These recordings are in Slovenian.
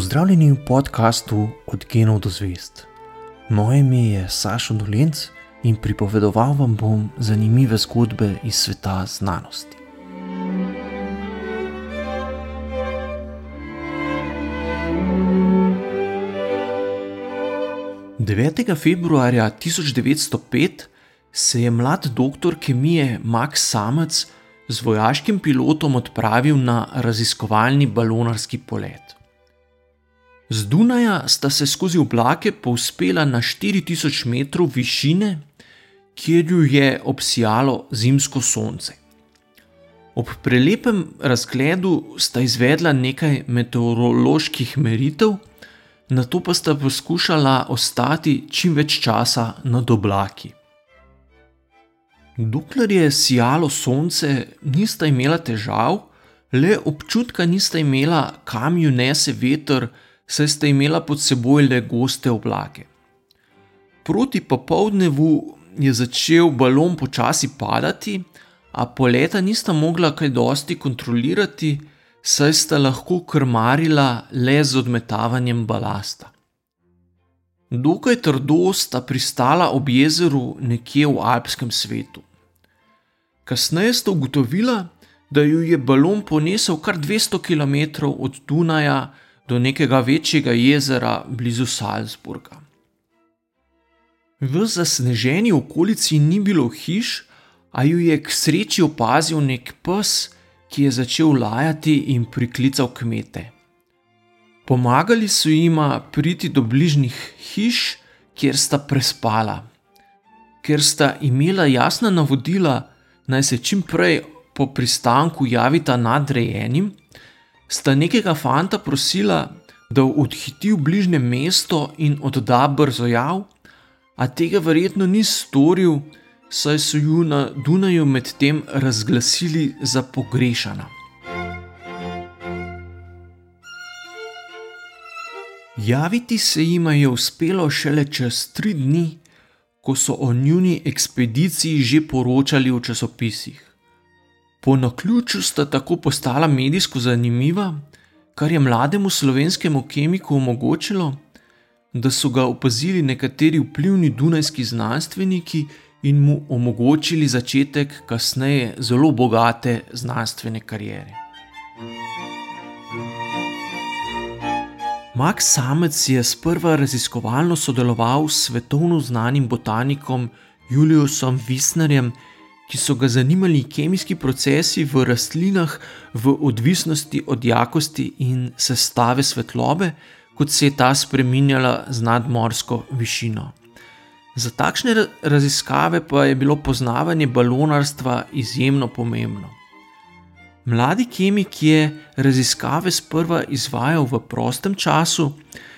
Pozdravljeni v podkastu Od genov do zvest. Moje ime je Sašo Dolenc in pripovedoval vam bom zanimive zgodbe iz sveta znanosti. Devetega februarja 1905 se je mlad doktor kemije Max Samec z vojaškim pilotom odpravil na raziskovalni balonarski polet. Z Dunaja sta se skozi oblake povzpela na 4000 metrov višine, kjer ju je obsijalo zimsko sonce. Ob prelepem razgledu sta izvedla nekaj meteoroloških meritev, na to pa sta poskušala ostati čim več časa nad oblaki. Dokler je sijalo sonce, nista imela težav, le občutka nista imela, kam ju nese veter, saj sta imela pod seboj le goste oblake. Proti popoldnevu je začel balon počasi padati, a poleta nista mogla kaj dosti kontrolirati, saj sta lahko krmarila le z odmetavanjem balasta. Dokaj trdo sta pristala ob jezeru nekje v alpskem svetu. Kasneje sta ugotovila, da ju je balon ponesel kar 200 km od Dunaja do nekega večjega jezera blizu Salzburga. V zasneženi okolici ni bilo hiš, a ju je k sreči opazil nek pes, ki je začel lajati in priklical kmete. Pomagali so jima priti do bližnjih hiš, kjer sta prespala. Ker sta imela jasna navodila, naj se čim prej po pristanku javita nadrejenim, sta nekega fanta prosila, da odhiti v bližnje mesto in odda brzo jav, a tega verjetno ni storil, saj so ju na Dunaju medtem razglasili za pogrešana. Javiti se jima je uspelo šele čez tri dni, ko so o njuni ekspediciji že poročali v časopisih. Po naključju sta tako postala medijsko zanimiva, kar je mlademu slovenskemu kemiku omogočilo, da so ga opazili nekateri vplivni dunajski znanstveniki in mu omogočili začetek kasneje zelo bogate znanstvene kariere. Max Samec je sprva raziskovalno sodeloval s svetovno znanim botanikom Juliusom Wisnerjem, ki so ga zanimali kemijski procesi v rastlinah v odvisnosti od jakosti in sestave svetlobe, kot se je ta spreminjala z nadmorsko višino. Za takšne raziskave pa je bilo poznavanje balonarstva izjemno pomembno. Mladi kemik je raziskave sprva izvajal v prostem času,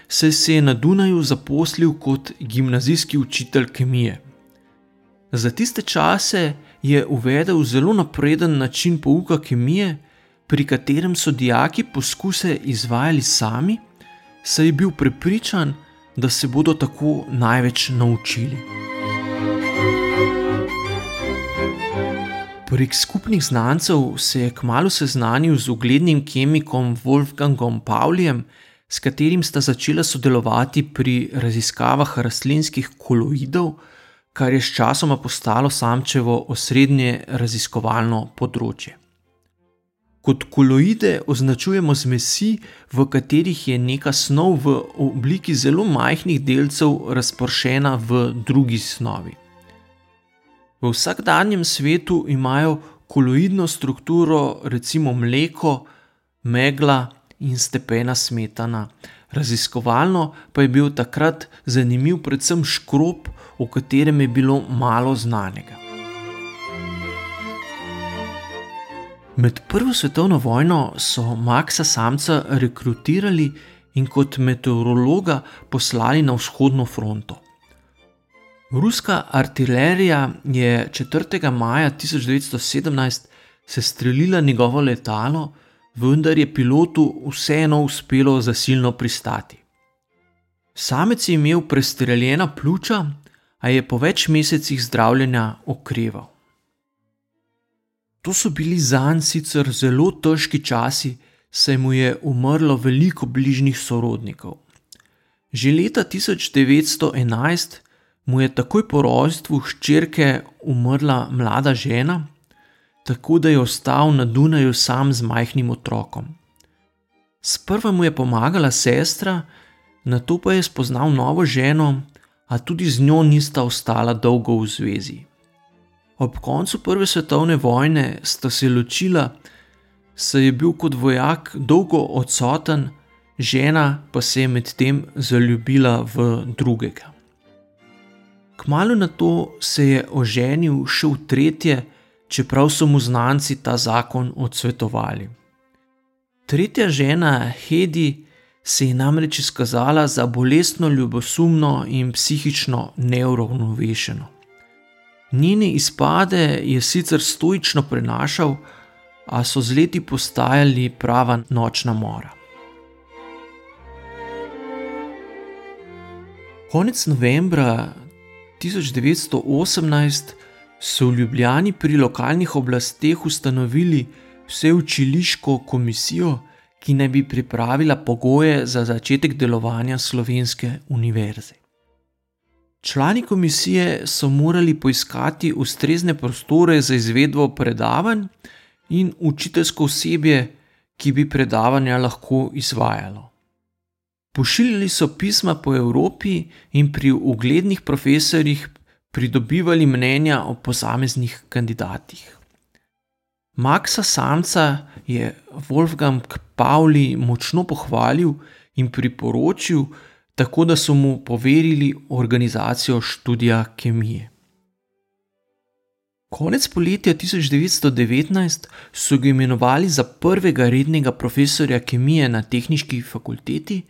saj se je na Dunaju zaposlil kot gimnazijski učitelj kemije. Za tiste čase je uvedel zelo napreden način pouka kemije, pri katerem so dijaki poskuse izvajali sami, saj je bil prepričan, da se bodo tako največ naučili. Prek skupnih znancev se je kmalo seznanil z uglednim kemikom Wolfgangom Pavlijem, s katerim sta začela sodelovati pri raziskavah rastlinskih koloidov, kar je sčasoma postalo samčevo osrednje raziskovalno področje. Kot koloide označujemo zmesi, v katerih je neka snov v obliki zelo majhnih delcev razpršena v drugi snovi. V vsakdanjem svetu imajo koloidno strukturo recimo mleko, megla in stepena smetana. Raziskovalno pa je bil takrat zanimiv predvsem škrob, o katerem je bilo malo znanega. Med Prvo svetovno vojno so Maxa Samca rekrutirali in kot meteorologa poslali na vzhodno fronto. Ruska artilerija je 4. maja 1917 sestrelila njegovo letalo, vendar je pilotu vseeno uspelo zasilno pristati. Samec je imel prestreljena pljuča, a je po več mesecih zdravljenja okreval. To so bili za njega sicer zelo težki časi, saj mu je umrlo veliko bližnjih sorodnikov. Že leta 1911 mu je takoj po rojstvu hčerke umrla mlada žena, tako da je ostal na Dunaju sam z majhnim otrokom. Sprva mu je pomagala sestra, na to pa je spoznal novo ženo, a tudi z njo nista ostala dolgo v zvezi. Ob koncu Prve svetovne vojne sta se ločila, saj je bil kot vojak dolgo odsoten, žena pa se je medtem zaljubila v drugega. Kmalo na to se je oženil še v tretje, čeprav so mu znanci ta zakon odsvetovali. Tretja žena, Hedi, se je namreč izkazala za bolestno, ljubosumno in psihično neuravnovešeno. Njene izpade je sicer stoično prenašal, a so z leti postajali prava nočna mora. Konec novembra 1918 so v Ljubljani pri lokalnih oblasteh ustanovili vseučiliško komisijo, ki naj bi pripravila pogoje za začetek delovanja slovenske univerze. Člani komisije so morali poiskati ustrezne prostore za izvedbo predavanj in učiteljsko osebje, ki bi predavanja lahko izvajalo. Pošiljali so pisma po Evropi in pri uglednih profesorjih pridobivali mnenja o posameznih kandidatih. Maxa Samca je Wolfgang Pauli močno pohvalil in priporočil, tako da so mu poverili organizacijo študija kemije. Konec poletja 1919 so ga imenovali za prvega rednega profesorja kemije na tehnički fakulteti,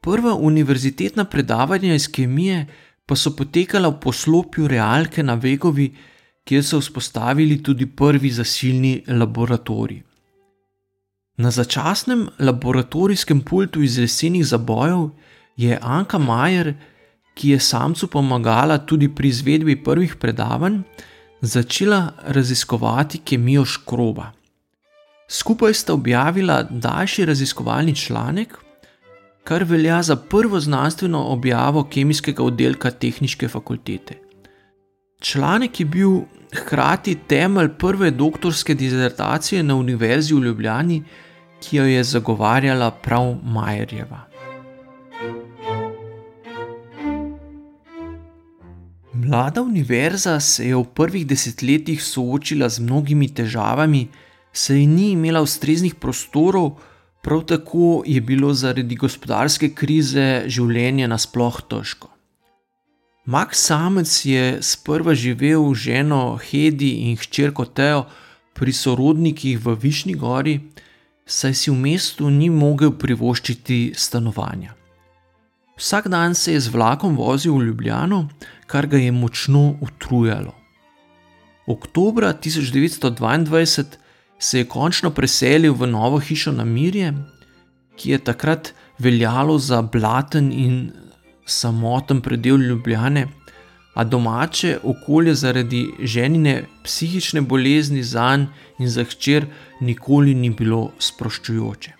Prva univerzitetna predavanja iz kemije pa so potekala v poslopju realke na Vegovi, kjer so vzpostavili tudi prvi zasilni laboratorij. Na začasnem laboratorijskem pultu iz lesenih zabojev je Anka Majer, ki je samcu pomagala tudi pri izvedbi prvih predavanj, začela raziskovati kemijo škroba. Skupaj sta objavila daljši raziskovalni članek, kar velja za prvo znanstveno objavo kemijskega oddelka Tehnične fakultete. Članek je bil hkrati temelj prve doktorske disertacije na Univerzi v Ljubljani, ki jo je zagovarjala prav Majerjeva. Mlada univerza se je v prvih desetletjih soočila z mnogimi težavami, saj ni imela ustreznih prostorov, Prav tako je bilo zaradi gospodarske krize življenje nasploh težko. Max Samec je sprva živel z ženo Hedi in hčerko Teo pri sorodnikih v Višnji gori, saj si v mestu ni mogel privoščiti stanovanja. Vsak dan se je z vlakom vozil v Ljubljano, kar ga je močno utrujalo. Oktober 1922 se je končno preselil v novo hišo na Mirje, ki je takrat veljalo za blaten in samoten predel Ljubljane, a domače okolje zaradi ženine psihične bolezni za njega in za hčer nikoli ni bilo sproščujoče.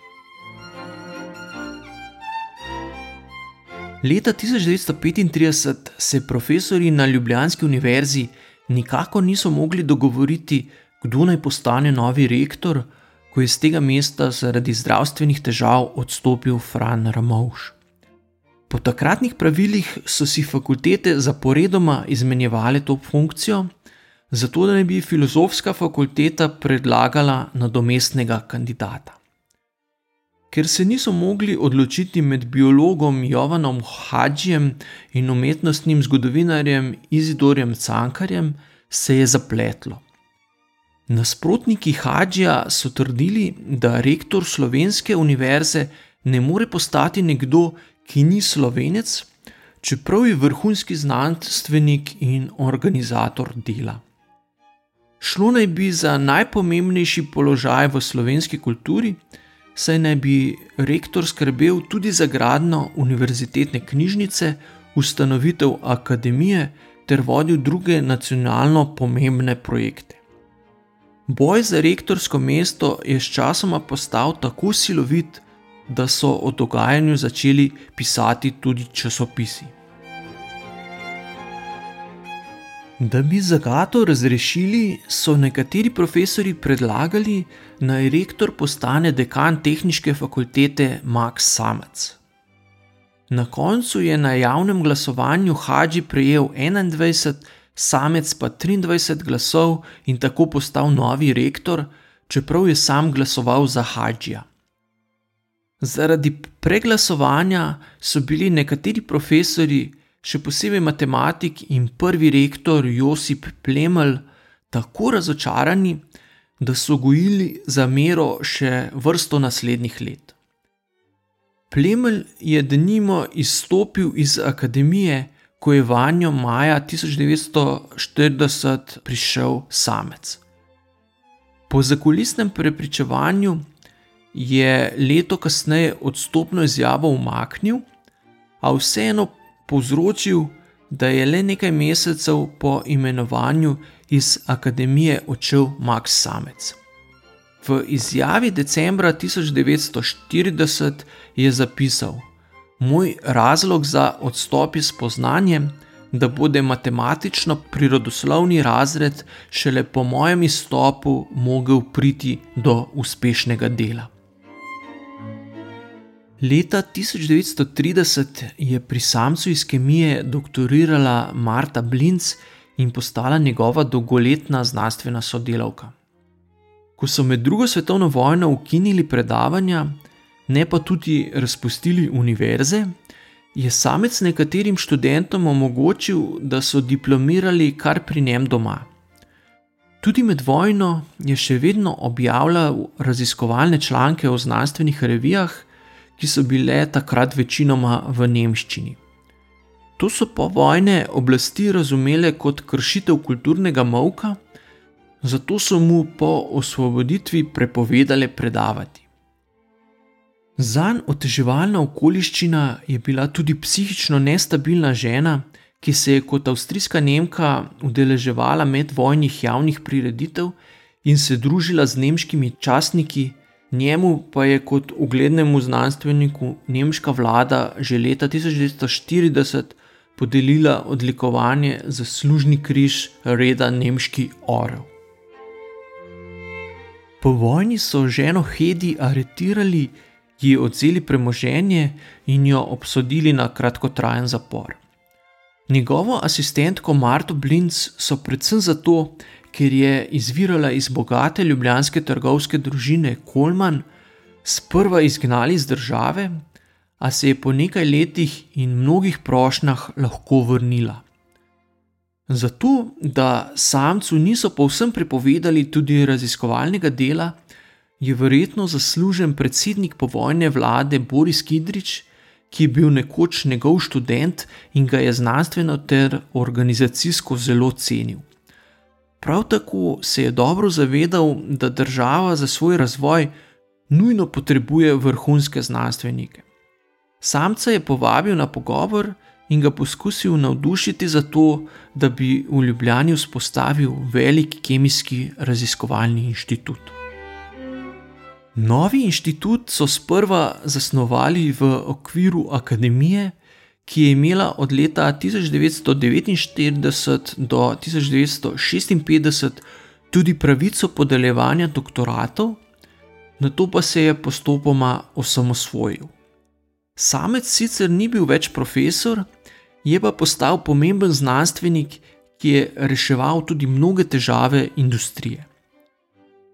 Leta 1935 se profesori na Ljubljanski univerzi nikako niso mogli dogovoriti, kdo naj postane novi rektor, ko je z tega mesta zaradi zdravstvenih težav odstopil Fran Ramovš. Po takratnih pravilih so si fakultete zaporedoma izmenjevale to funkcijo, zato da ne bi filozofska fakulteta predlagala nadomestnega kandidata. Ker se niso mogli odločiti med biologom Jovanom Hadžijem in umetnostnim zgodovinarjem Izidorjem Cankarjem, se je zapletlo. Nasprotniki Hadžija so trdili, da rektor slovenske univerze ne more postati nekdo, ki ni slovenec, čeprav je vrhunski znanstvenik in organizator dela. Šlo naj bi za najpomembnejši položaj v slovenski kulturi, saj naj bi rektor skrbel tudi za gradno univerzitetne knjižnice, ustanovitev akademije ter vodil druge nacionalno pomembne projekte. Boj za rektorsko mesto je sčasoma postal tako silovit, da so o dogajanju začeli pisati tudi časopisi. Da bi zagato razrešili, so nekateri profesori predlagali, naj rektor postane dekan tehnične fakultete Max Samec. Na koncu je na javnem glasovanju Hadži prejel 21, Samec pa 23 glasov in tako postal novi rektor, čeprav je sam glasoval za Hadžija. Zaradi preglasovanja so bili nekateri profesori, še posebej matematik in prvi rektor Josip Plemelj, tako razočarani, da so gojili za mero še vrsto naslednjih let. Plemelj je denimo izstopil iz akademije, ko je vanjo maja 1940 prišel samec. Po zakulisnem prepričevanju je leto kasneje odstopno izjavo umaknil, a vseeno povzročil, da je le nekaj mesecev po imenovanju iz akademije odšel Max Samec. V izjavi decembra 1940 je zapisal: Moj razlog za odstop je spoznanje, da bude matematično-prirodoslovni razred šele po mojem izstopu mogel priti do uspešnega dela. Leta 1930 je pri samcu iz kemije doktorirala Marta Blinc in postala njegova dolgoletna znanstvena sodelavka. Ko so med drugo svetovno vojno ukinili predavanja, ne pa tudi razpustili univerze, je samec nekaterim študentom omogočil, da so diplomirali kar pri njem doma. Tudi med vojno je še vedno objavljal raziskovalne članke o znanstvenih revijah, ki so bile takrat večinoma v nemščini. To so po vojne oblasti razumele kot kršitev kulturnega molka, zato so mu po osvoboditvi prepovedale predavati. Zanj oteževalna okoliščina je bila tudi psihično nestabilna žena, ki se je kot avstrijska Nemka udeleževala medvojnih javnih prireditev in se družila z nemškimi časniki, Njemu pa je kot uglednemu znanstveniku nemška vlada že leta 1940 podelila odlikovanje za služni križ reda Nemški Orel. Po vojni so ženo Hedi aretirali, ji odzeli premoženje in jo obsodili na kratkotrajen zapor. Njegovo asistentko Marto Blinc so predvsem zato, ker je izvirala iz bogate ljubljanske trgovske družine Kolman, sprva izgnali iz države, a se je po nekaj letih in mnogih prošnjah lahko vrnila. Zato, da samcu niso povsem prepovedali tudi raziskovalnega dela, je verjetno zaslužen predsednik povojne vlade Boris Kidrič, ki je bil nekoč njegov študent in ga je znanstveno ter organizacijsko zelo cenil. Prav tako se je dobro zavedal, da država za svoj razvoj nujno potrebuje vrhunske znanstvenike. Samca je povabil na pogovor in ga poskusil navdušiti za to, da bi v Ljubljani vzpostavil velik kemijski raziskovalni inštitut. Novi inštitut so sprva zasnovali v okviru akademije, ki je imela od leta 1949 do 1956 tudi pravico podeljevanja doktoratov, na to pa se je postopoma osamosvojil. Samec sicer ni bil več profesor, je pa postal pomemben znanstvenik, ki je reševal tudi mnoge težave industrije.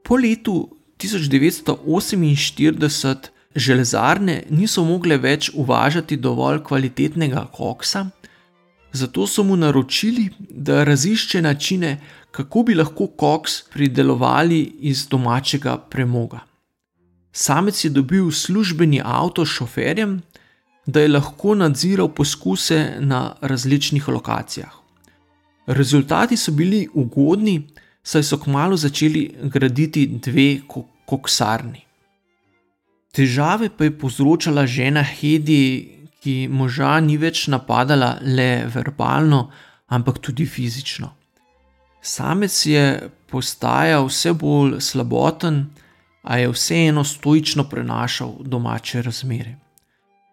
Po letu 1948 Železarne niso mogle več uvažati dovolj kvalitetnega koksa, zato so mu naročili, da razišče načine, kako bi lahko koks pridelovali iz domačega premoga. Samec je dobil službeni avto s šoferjem, da je lahko nadziral poskuse na različnih lokacijah. Rezultati so bili ugodni, saj so kmalo začeli graditi dve koksarni. Težave pa je povzročala žena Hedi, ki moža ni več napadala le verbalno, ampak tudi fizično. Samec je postajal vse bolj slaboten, a je vseeno stoično prenašal domače razmere.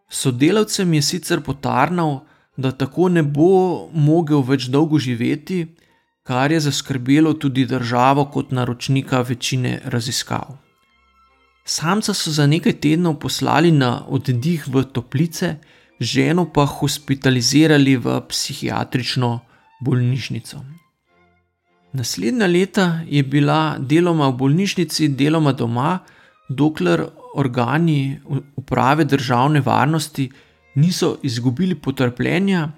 Sodelavcem je sicer potarnal, da tako ne bo mogel več dolgo živeti, kar je zaskrbelo tudi državo kot naročnika večine raziskav. Samca so za nekaj tednov poslali na oddih v toplice, ženo pa hospitalizirali v psihiatrično bolnišnico. Naslednja leta je bila deloma v bolnišnici, deloma doma, dokler organi uprave državne varnosti niso izgubili potrpljenja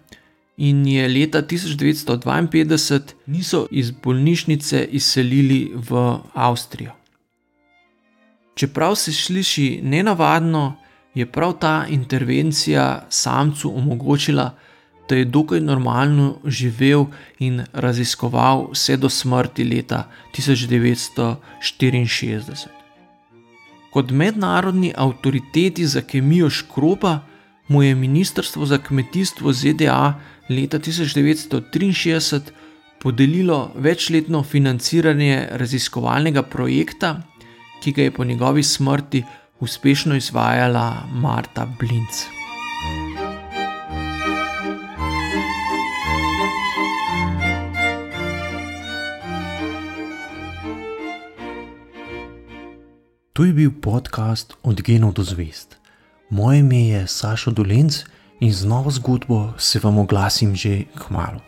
in je leta 1952 niso iz bolnišnice izselili v Avstrijo. Čeprav se sliši nenavadno, je prav ta intervencija samcu omogočila, da je dokaj normalno živel in raziskoval vse do smrti leta 1964. Kot mednarodni avtoriteti za kemijo škropa mu je Ministrstvo za kmetijstvo ZDA leta 1963 podelilo večletno financiranje raziskovalnega projekta, ki ga je po njegovi smrti uspešno izvajala Marta Blinc. To je bil podcast Od genov do zvest. Moje ime je Sašo Dolenc in z novo zgodbo se vam oglasim že k malu.